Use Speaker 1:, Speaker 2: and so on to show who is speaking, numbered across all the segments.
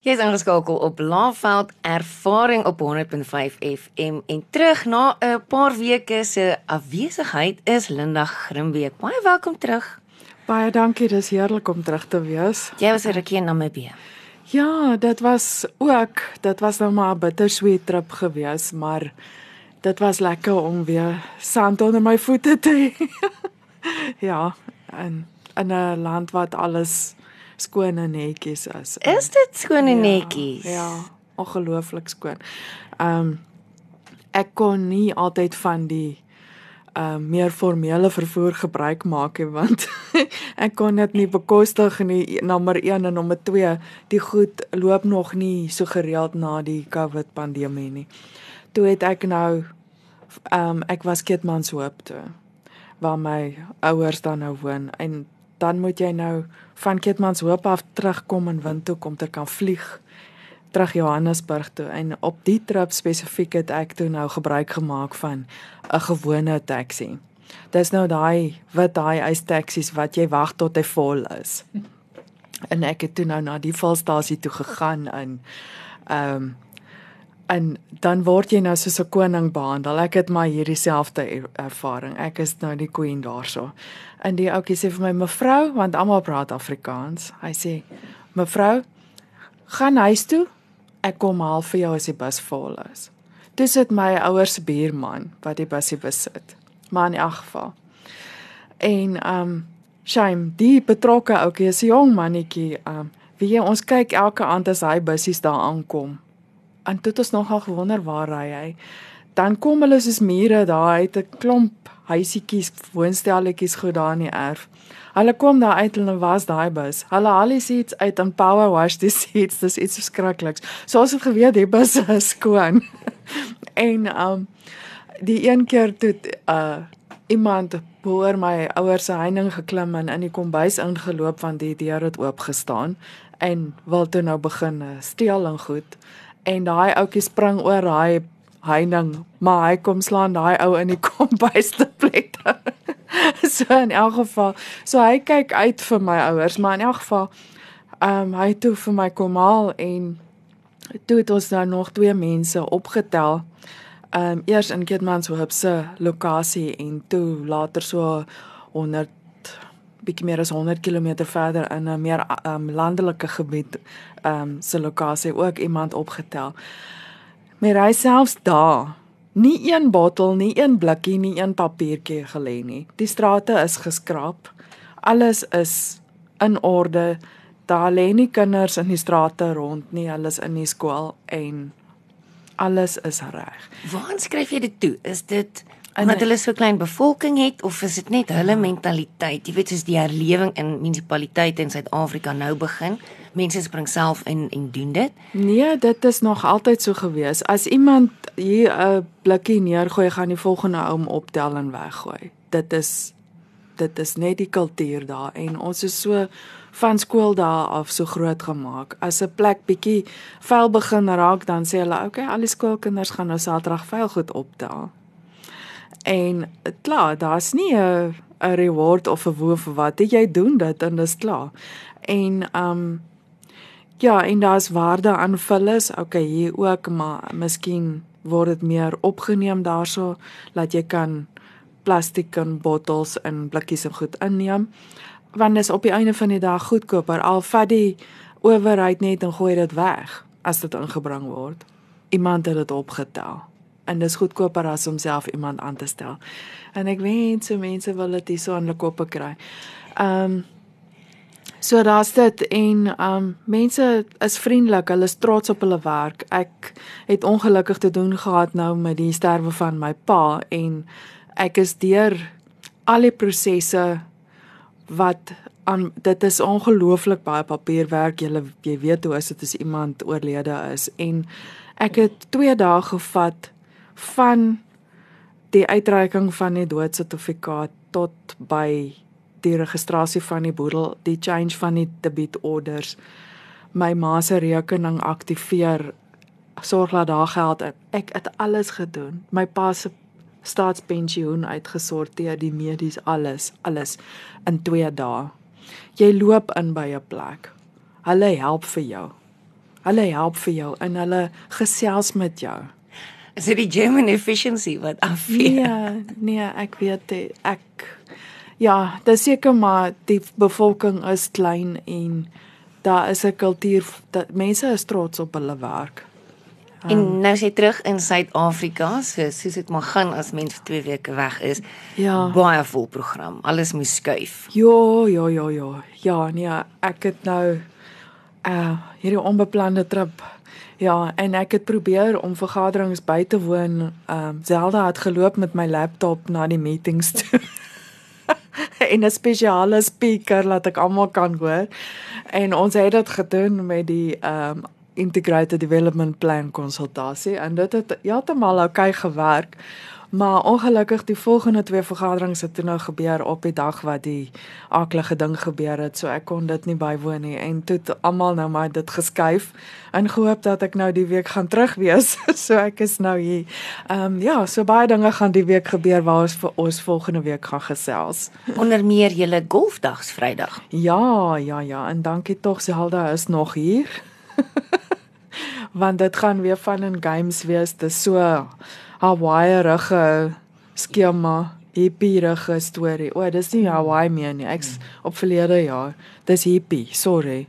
Speaker 1: Jy is ingeskakel op Laaveld Ervaring op 100.5 FM en terug na 'n paar weke se afwesigheid is Linda Grimbeek. Baie welkom terug.
Speaker 2: Baie dankie, dis heerlik om terug te wees.
Speaker 1: Jy was 'n rukkie in Namibië.
Speaker 2: Ja, dit was ook, dit was nou maar 'n bittersweet trip gewees, maar dit was lekker om weer sand onder my voete te hê. ja, en in 'n land wat alles skoon en netjies is.
Speaker 1: Is dit skoon en netjies?
Speaker 2: Ja, ja ongelooflik skoon. Ehm um, ek kon nie altyd van die ehm uh, meer formele vervoer gebruik maak nie want ek kon dit nie bekostig nie nommer 1 en nommer 2 die goed loop nog nie so gereeld na die COVID pandemie nie. Toe het ek nou ehm um, ek was Keetmanshoop toe waar my ouers dan nou woon en dan moet jy nou van Keetmanshoop af terugkom in Windhoek om te kan vlieg terug Johannesburg toe en op die trip spesifiek het ek toe nou gebruik gemaak van 'n gewone taxi. Dis nou daai wit daai ys taksies wat jy wag tot hy vol is. En ek het toe nou na die volstasie toe gegaan in ehm um, en dan word jy nou soos 'n koning behandel. Ek het maar hierdie selfde ervaring. Ek is nou die queen daarso. En die ouetjie sê vir my mevrou, want almal praat Afrikaans. Hy sê: "Mevrou, gaan huis toe. Ek kom haal vir jou as die bus vol is." Dis dit my ouers se buurman wat die busie besit. Maar in elk geval. En um shame, die betrokke ouetjie is 'n jong mannetjie. Um wie ons kyk elke aand as hy bussies daar aankom en dit is nogal gewonder waar ry hy. Dan kom hulle soos mure daar uit 'n klomp huisietjies, woonstelletjies goed daar in die erf. Hulle kom daar uit en was daai bus. Hulle haal die seats uit en power wash die seats. Dis iets verskrikliks. Soos het geweet die bus is skoon. en um die een keer toe uh iemand boor my ouers se heining geklim en in die kombuis ingeloop want die deur het oop gestaan en wil toe nou begin steel en goed en daai ouetjie spring oor daai heining, maar hy kom slaan daai ou in die kombuis te pletter. so in elk geval, so hy kyk uit vir my ouers, maar in elk geval ehm um, hy toe vir my kom haal en toe het ons dan nog twee mense opgetel. Ehm um, eers in Keetmanshoop se lokasie en toe later so 100 bietjie meer as 100 km verder in 'n meer um, landelike gebied um, se lokasie ook iemand opgetel. Maar hy selfs daar nie een bottel, nie een blikkie, nie een papiertjie gelê nie. Die strate is geskraap. Alles is in orde. Daar lê nie kinders in die strate rond nie. Hulle is in die skool en alles is reg.
Speaker 1: Waar skryf jy dit toe? Is dit omdat hulle so klein bevolking het of is dit net hulle mentaliteit? Jy weet soos die herlewing in munisipaliteite in Suid-Afrika nou begin. Mense spring self in en doen dit?
Speaker 2: Nee, dit is nog altyd so gewees. As iemand hier 'n blikkie neergooi, gaan die volgende ou hom optel en weggooi. Dit is dit is net die kultuur daar en ons is so van skool daar af so groot gemaak. As 'n plek bietjie vuil begin raak, dan sê hulle, "Oké, okay, al die skoolkinders gaan nou Saterdag vuil goed optel." En klaar, daar's nie 'n 'n reward of 'n woef wat jy doen dit en dis klaar. En um ja, en daar's waarde aan vullis. Okay, hier ook, maar miskien word dit meer opgeneem daarso dat jy kan plastiek en bottels en blikkies en goed inneem. Want dis op die einde van die dag goedkoper al vat die owerheid net en gooi dit weg as dit ingebring word. Iemand het dit opgetel en dis goedkoper as om self iemand aan te stel. En ek weet so mense wil dit hierso aan hulle koppe kry. Ehm um, so daar's dit en ehm um, mense is vriendelik, hulle is trots op hulle werk. Ek het ongelukkig te doen gehad nou met die sterwe van my pa en ek is deur al die prosesse wat aan dit is ongelooflik baie papierwerk. Jy jy weet hoe is dit as iemand oorlede is en ek het 2 dae gevat van die uitreiking van die doodsertifikaat tot by die registrasie van die boedel, die change van die debit orders, my ma se rekening aktiveer, sorg dat daar geld in. Ek het alles gedoen. My pa se staatspensioen uitgesorteer, die medies alles, alles in 2 dae. Jy loop in by 'n plek. Hulle help vir jou. Hulle help vir jou en hulle gesels met jou.
Speaker 1: Is dit die German efficiency wat afvee?
Speaker 2: Nee, nee, ek weet dit. Ek ja, dit seker maar die bevolking is klein en daar is 'n kultuur dat mense is trots op hulle werk.
Speaker 1: Um, en nou sy terug in Suid-Afrika, so soos dit maar gaan as mens vir 2 weke weg is.
Speaker 2: Ja.
Speaker 1: Baie vol program. Alles moet skuif.
Speaker 2: Ja, ja, ja, ja. Ja, nee, ek het nou uh hierdie onbeplande trip. Ja, en ek het probeer om vergaderings by te woon. Ehm um, Zelda het geloop met my laptop na die meetings toe. en 'n spesiale speaker laat ek almal kan hoor. En ons het dit gedoen met die ehm um, integrated development plan konsultasie en dit het heeltemal oukei okay gewerk. Maar ongelukkig die volgende twee vergaderings het toe nou gebeur op die dag wat die aaklige ding gebeur het, so ek kon dit nie bywoon nie en toe almal nou maar dit geskuif en gehoop dat ek nou die week gaan terug wees. so ek is nou hier. Ehm um, ja, so baie dinge gaan die week gebeur waar ons vir ons volgende week gaan gesels.
Speaker 1: Onder meer julle golfdags Vrydag.
Speaker 2: Ja, ja, ja, en dankie tog Zelda is nog hier. Want dit gaan weer van in games wees. Dit is so Hawaii-rige skema, hippie-rige storie. O, dis nie Hawaii meer nie. Ek's op verlede jaar. Dis hippie, sorry.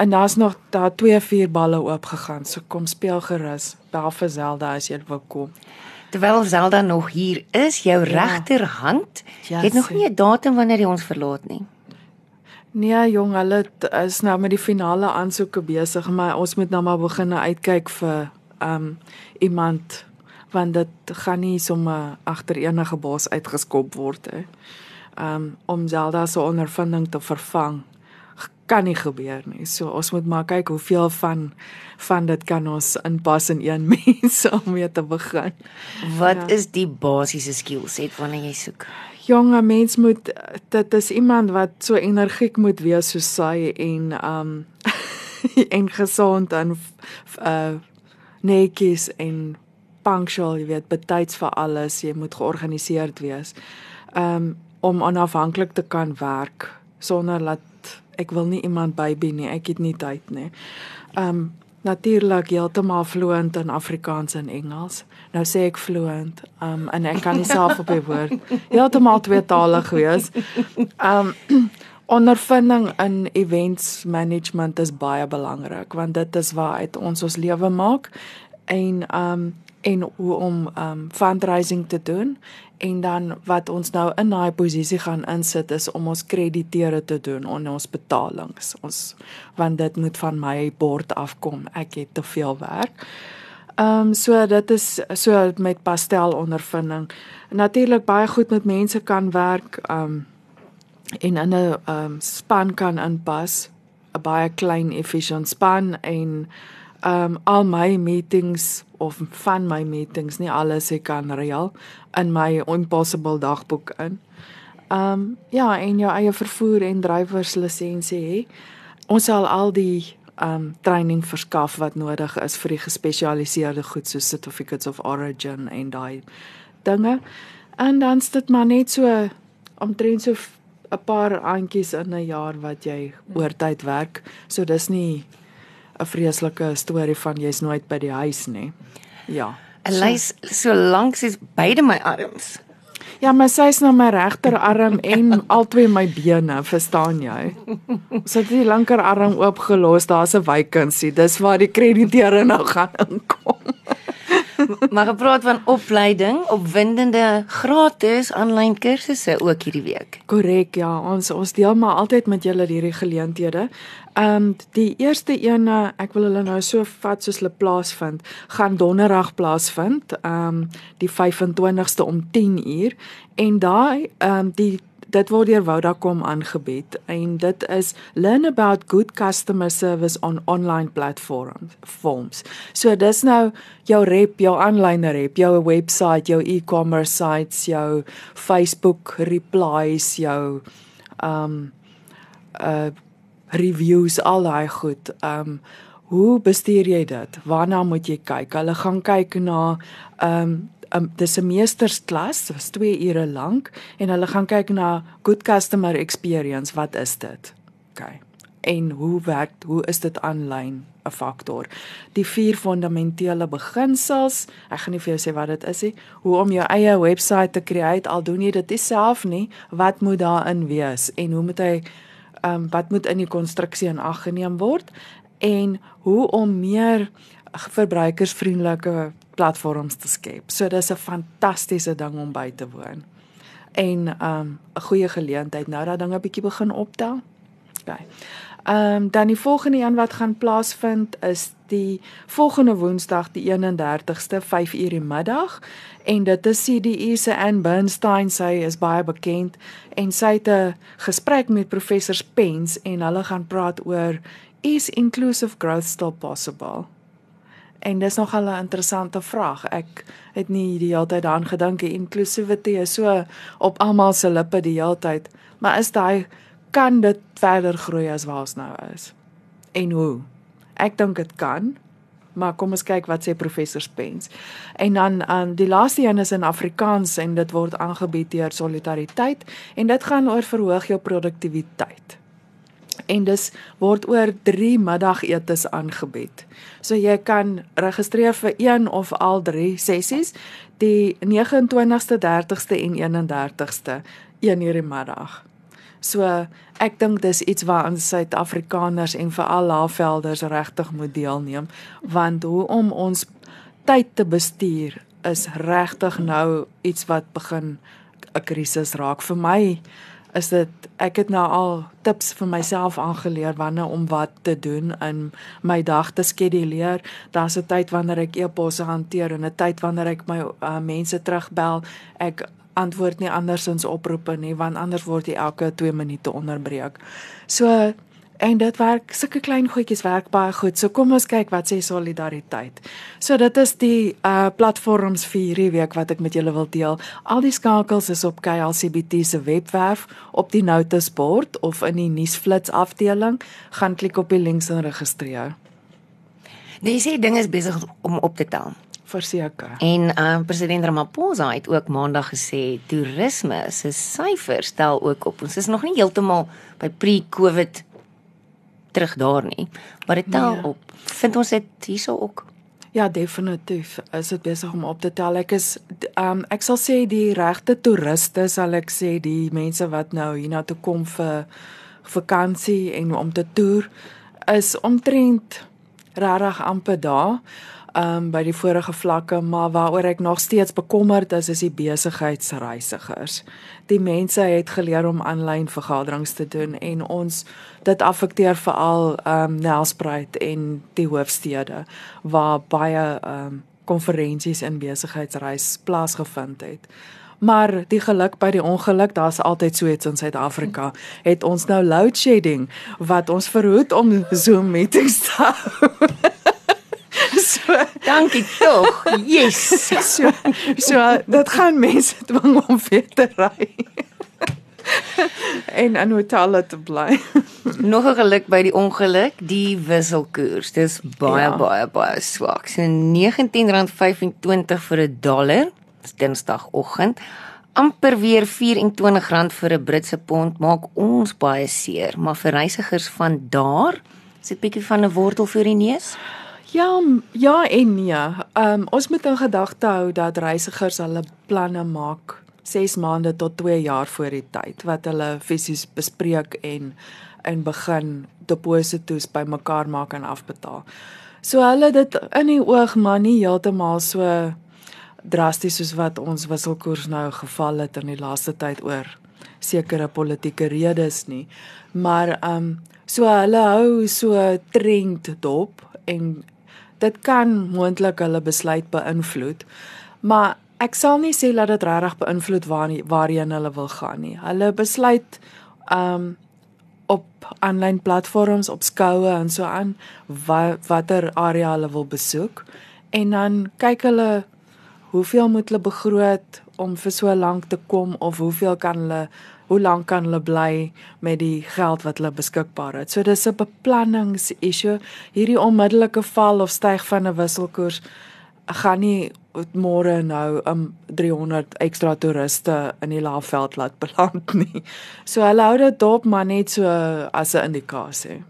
Speaker 2: En daar's nog daar twee vier balle oop gegaan. So kom speel gerus. Bel vir Zelda as jy wil kom.
Speaker 1: Terwyl Zelda nog hier is, jou ja. regterhand, yes. het nog nie 'n datum wanneer jy ons verlaat nie.
Speaker 2: Nee, jong, hulle is nou met die finale aansoeke besig, maar ons moet nou maar begin uitkyk vir um iemand want dit gaan nie sommer agter enige bos uitgeskop word hè. Um om Zelda se ondervinding te vervang kan nie gebeur nie. So ons moet maar kyk hoeveel van van dit kan ons inpas in een mens om mee te begin.
Speaker 1: Wat ja. is die basiese skillset wanneer jy soek?
Speaker 2: Jonge mens moet dit is iemand wat so energiek moet wees soos sy en um en gesond en uh netjies en punctual, jy weet, betyds vir alles, jy moet georganiseerd wees. Um om onafhanklik te kan werk sonder dat ek wil nie iemand bybie nie, ek het nie tyd nie. Um natuurlik heeltemal fluent in Afrikaans en Engels. Nou sê ek fluent, um en ek kan nie self op die woord heeltemal tweetalig wees. Um ondervinding in events management is baie belangrik want dit is waar uit ons ons lewe maak en um en hoe om um fundraising te doen en dan wat ons nou in daai posisie gaan insit is om ons krediteure te doen en ons betalings ons want dit moet van my bord afkom ek het te veel werk. Ehm um, so dit is so met pastel ondervinding. Natuurlik baie goed met mense kan werk ehm um, en in 'n ehm um, span kan inpas 'n baie klein efficient span en um, al my meetings of van my meetings, nie alles ek kan reël in my impossible dagboek in. Um, ja, en jou eie vervoer en drywerslisensie hê. Ons sal al die um, training verskaf wat nodig is vir die gespesialiseerde goed so certificates of origin en daai dinge. En dan sit maar net so omtrent so 'n paar aandjies in 'n jaar wat jy oortyd werk. So dis nie 'n vreeslike storie van jy's nooit by die huis nie. Ja.
Speaker 1: Elys so, so lank soos beide my arms.
Speaker 2: Ja, maar sy's nou my regterarm en albei my bene, verstaan jy? Sy het die linkerarm oopgelos, daar's 'n wykensie. Dis waar die krediteure nou gaan inkom.
Speaker 1: maar gepraat van opleiding, opwindende gratis aanlyn kursusse ook hierdie week.
Speaker 2: Korrek, ja, ons ons deel maar altyd met julle hierdie geleenthede. Ehm um, die eerste een, ek wil hulle nou so vat soos hulle plaasvind, gaan donderdag plaasvind, ehm um, die 25ste om 10uur en daai ehm um, die dit word deur Vodacom aangebied en dit is learn about good customer service on online platforms forms. So dis nou jou rep, jou aanlyn rep, jou webwerf, jou e-commerce sites, jou Facebook replies, jou um uh reviews al daai goed. Um hoe bestuur jy dit? Waarna moet jy kyk? Hulle gaan kyk na um um, dis 'n meestersklas, was 2 ure lank en hulle gaan kyk na good customer experience, wat is dit? OK. en hoe werk hoe is dit aanlyn 'n faktor. Die vier fundamentele beginsels, ek gaan nie vir jou sê wat dit is nie, hoe om jou eie webwerf te create al doen jy dit self nie, wat moet daarin wees en hoe moet hy ehm um, wat moet in die konstruksie in ag geneem word en hoe om meer verbruikersvriendelike platforms te skep. So dis 'n fantastiese ding om by te woon. En um 'n goeie geleentheid nou dat dinge bietjie begin optel. OK. Um dan die volgende een wat gaan plaasvind is die volgende Woensdag die 31ste 5:00 die middag en dit is CDE se Ann Bernstein sy is baie bekend en sy het 'n gesprek met professor Spence en hulle gaan praat oor is inclusive growth still possible? En dis nog 'n interessante vraag. Ek het nie die hele tyd daaraan gedink nie. Inclusivity is so op almal se lippe die hele tyd, maar is daai kan dit verder groei as waar ons nou is? En hoe? Ek dink dit kan. Maar kom ons kyk wat sê professor Spence. En dan aan um, die laaste een is in Afrikaans en dit word aangebied deur Solidariteit en dit gaan oor verhoog jou produktiwiteit en dis word oor 3 middagetes aangebied. So jy kan registreer vir een of al 3 sessies, die 29ste, 30ste en 31ste, 1 uur die middag. So ek dink dis iets waaraan Suid-Afrikaners en veral laafvelders regtig moet deelneem, want hoe om ons tyd te bestuur is regtig nou iets wat begin 'n krisis raak vir my is dit ek het nou al tips vir myself aangeleer wanneer om wat te doen in my dag te skeduleer. Daar's 'n tyd wanneer ek e-posse hanteer en 'n tyd wanneer ek my uh, mense terugbel. Ek antwoord nie andersins oproepe nie want anders word jy elke 2 minute onderbreek. So En dit werk, sulke klein goedjies werk baie goed. So kom ons kyk wat sê solidariteit. So dit is die uh platforms vir hierdie week wat ek met julle wil deel. Al die skakels is op KLCBT se webwerf op die notisbord of in die nuusflits afdeling. Gaan klik op die links en registreer.
Speaker 1: Dis sê dinge is besig om op te tel.
Speaker 2: Verseker.
Speaker 1: En uh president Ramaphosa het ook maandag gesê toerisme se syfers tel ook op. Ons is nog nie heeltemal by pre-COVID terug daar nie. Maar dit tel nee. op. Vind ons dit hierso ook?
Speaker 2: Ja, definitief. Is dit besig om op te tel? Ek is ehm um, ek sal sê die regte toeriste sal ek sê die mense wat nou hiernatoe kom vir vakansie en om te toer is omtrent regtig amper daar um by die vorige vlakke, maar waaroor ek nog steeds bekommerd is is die besigheidsreisigers. Die mense het geleer om aanlyn vergaderings te doen en ons dit affekteer veral um Nelspruit en die hoofstede waar baie um konferensies en besigheidsreis plaasgevind het. Maar die geluk by die ongeluk, daar's altyd so iets in Suid-Afrika. Het ons nou load shedding wat ons verhoed om Zoom meetings te hou.
Speaker 1: so dankie tog. Yes.
Speaker 2: So so dit gaan mense dwing om weer te ry. en in hotelle te bly.
Speaker 1: Nog 'n geluk by die ongeluk, die wisselkoers. Dis baie ja. baie baie swak. So R19.25 vir 'n dollar. Dis Dinsdagoggend. amper weer R24 vir 'n Britse pond maak ons baie seer, maar vir reisigers van daar, is dit bietjie van 'n wortel vir die neus.
Speaker 2: Ja, ja en nee. Ehm um, ons moet in gedagte hou dat reisigers hulle planne maak 6 maande tot 2 jaar voor die tyd wat hulle fisies bespreek en en begin deposito's bymekaar maak en afbetaal. So hulle dit in die oog maar nie heeltemal so drasties soos wat ons wisselkoers nou geval het in die laaste tyd oor sekere politieke redes nie. Maar ehm um, so hulle hou so trend dop en dit kan moontlik hulle besluit beïnvloed. Maar ek sal nie sê dat dit regtig beïnvloed waar waarheen hulle wil gaan nie. Hulle besluit um op aanlyn platforms op skoue en so aan wat watter area hulle wil besoek en dan kyk hulle hoeveel moet hulle begroot om vir so lank te kom of hoeveel kan hulle hoe lank kan hulle bly met die geld wat hulle beskikbaar het. So dis 'n beplanningsissue. Hierdie onmiddellike val of styg van 'n wisselkoers gaan nie môre nou um 300 ekstra toeriste in die Laagveld laat beland nie. So hulle hou dit dop maar net so as 'n indikasie.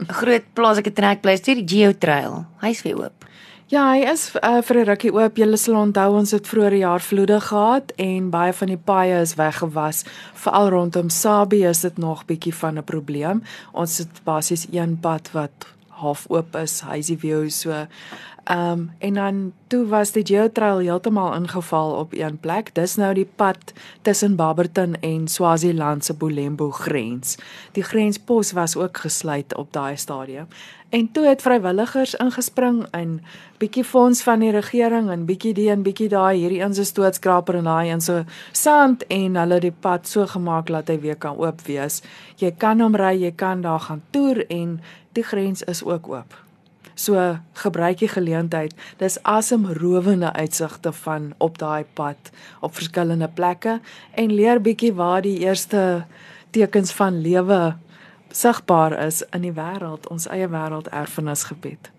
Speaker 1: 'n Groot plaaslike trekpleister, die Geo Trail. Hy's weer oop.
Speaker 2: Ja, hy is uh, vir 'n rukkie oop. Julle sal onthou ons het vroeër jaar vloede gehad en baie van die paaie is weggewas. Veral rondom Sabie is dit nog bietjie van 'n probleem. Ons het basies een pad wat half oop is, huisie view so Ehm um, en dan toe was die geotrail heeltemal ingeval op een plek. Dis nou die pad tussen Barberton en Swaziland se Bolembo grens. Die grenspos was ook gesluit op daai stadium. En toe het vrywilligers ingespring en bietjie fonds van die regering en bietjie die en bietjie daai hierdie een se stootskraper en daai een se sand en hulle die pad so gemaak dat hy weer kan oop wees. Jy kan hom ry, jy kan daar gaan toer en die grens is ook oop. So gebruik die geleentheid. Dis asemrowende uitsigte van op daai pad op verskillende plekke en leer bietjie waar die eerste tekens van lewe sigbaar is in die wêreld, ons eie wêrelderfenisgebied.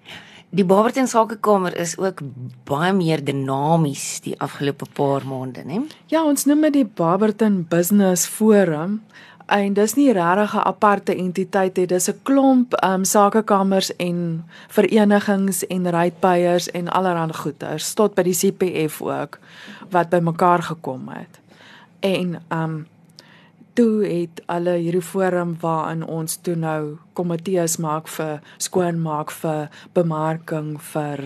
Speaker 1: Die Barberton Sakekamer is ook baie meer dinamies die afgelope paar maande, né?
Speaker 2: Ja, ons noem dit die Barberton Business Forum en dis nie regtig 'n aparte entiteit nie. Dis 'n klomp ehm um, sakekamers en verenigings en rypeiers en allerlei goeders tot by die CPF ook wat bymekaar gekom het. En ehm um, toe het hulle hierdie forum waarin ons toe nou komitees maak vir skoonmaak vir bemarking vir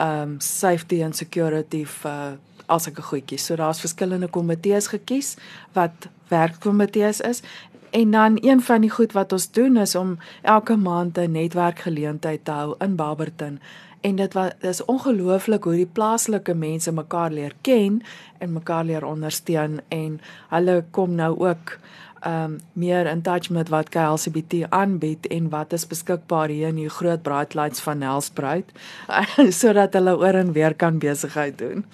Speaker 2: ehm um, safety and security vir as ek 'n goedjie. So daar's verskillende komitees gekies wat werkkomitees is en dan een van die goed wat ons doen is om elke maand 'n netwerkgeleentheid te hou in Barberton en dit was dis ongelooflik hoe die plaaslike mense mekaar leer ken en mekaar leer ondersteun en hulle kom nou ook um meer in touch met wat KLCBT aanbied en wat is beskikbaar hier in die groot Bright Lights van Nelspruit sodat hulle oor en weer kan besigheid doen.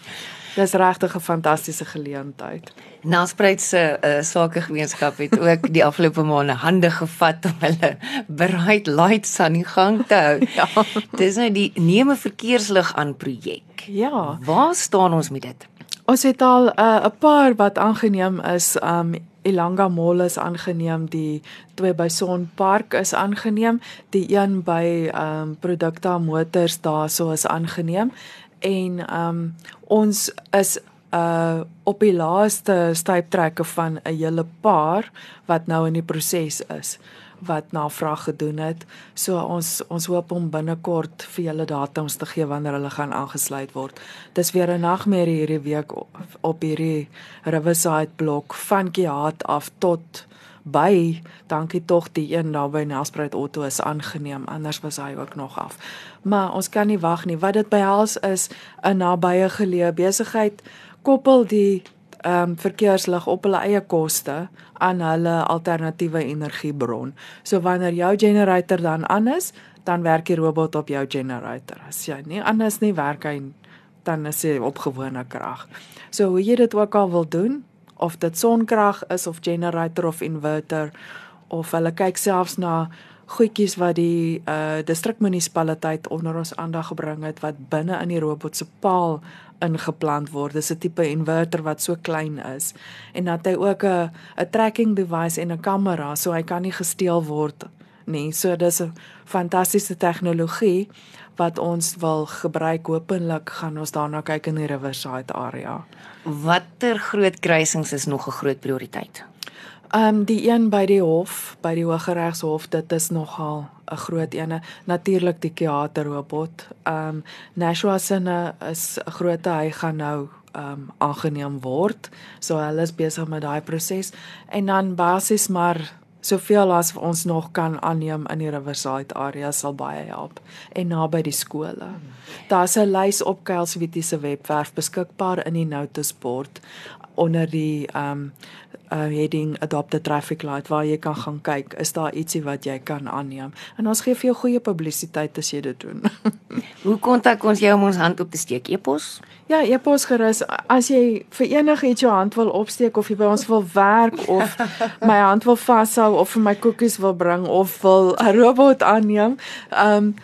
Speaker 2: Dis regtig 'n fantastiese geleentheid.
Speaker 1: Nelspruit se uh, sakegemeenskap het ook die afgelope maande hande gevat om hulle Bright Lights aan die gang te hou. ja. Dis nou die neeme verkeerslig aan projek.
Speaker 2: Ja.
Speaker 1: Waar staan ons met dit?
Speaker 2: Ons het al eh, 'n uh, paar wat aangeneem is. Um Elanga Mall is aangeneem, die twee by Sonpark is aangeneem, die een by um Produkta Motors daarso is aangeneem en um ons is uh op die laaste styptrekke van 'n hele paar wat nou in die proses is wat navraag gedoen het. So ons ons hoop om binnekort vir julle datums te gee wanneer hulle gaan aangesluit word. Dis weer 'n nagmerrie hierdie week op, op hierdie Riverside blok van Kiat af tot by dankie tog die een daar by Nelspruit Auto is aangeneem anders was hy ook nog af. Maar ons kan nie wag nie. Wat dit behels is 'n nabye geleë besigheid koppel die ehm um, verkeerslig op hulle eie koste aan hulle alternatiewe energiebron. So wanneer jou generator dan aan is, dan werk die robot op jou generator. As jy nie anders nie werk hy dan is hy op gewone krag. So hoe jy dit ook al wil doen, of dit sonkrag is of generator of inverter of hulle kyk selfs na goedjies wat die uh distrikmunisipaliteit onder ons aandag gebring het wat binne in die robot se paal ingeplant word. Dis 'n tipe inverter wat so klein is en dat hy ook 'n 'n tracking device en 'n kamera so hy kan nie gesteel word nie. So dis 'n fantastiese tegnologie wat ons wil gebruik. Hoopelik gaan ons daarna kyk in die Riverside area.
Speaker 1: Watter groot kruisings is nog 'n groot prioriteit?
Speaker 2: Ehm um, die een by die hof, by die Hooggeregshof, dit is nogal 'n groot ene. Natuurlik die teaterrobot. Ehm um, Nashua Sinne is 'n groot hy gaan nou ehm um, aangeneem word. So hulle is besig met daai proses en dan basies maar soveel as ons nog kan aanneem in die Riverside area sal baie help en naby die skole. Daar's 'n lys op Kelswitty se webwerf beskikbaar in die notice board onder die ehm um, uh heading adopt the traffic light waar jy kan gaan kyk is daar ietsie wat jy kan aanneem en ons gee vir jou goeie publisiteit as jy dit doen.
Speaker 1: Hoe kontak ons jou om ons hand op te steek? E-pos?
Speaker 2: Ja, e-pos gerus as jy vir enigiets jou hand wil opsteek of jy by ons wil werk of my hand wil vashou of vir my koekies wil bring of wil 'n robot aanneem. Um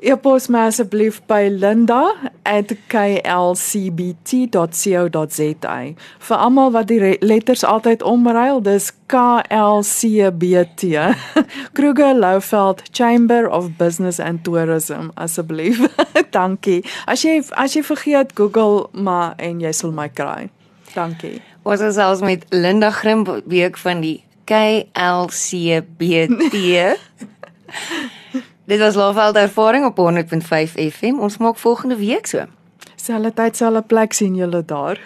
Speaker 2: e-pos my asseblief by linda@klcbt.co.za. Vir almal wat die letters altyd net omruil. Dis KLCBT. Kruger Louveld Chamber of Business and Tourism asseblief. Dankie. As jy as jy vergeet Google maar en jy sal my kry. Dankie.
Speaker 1: Ons is selfs met Linda Grimbeek van die KLCBT. Dit was Louveld ervaring op 100.5 FM. Ons maak volgende week so.
Speaker 2: Selfe tyd, selfe plek sien julle daar.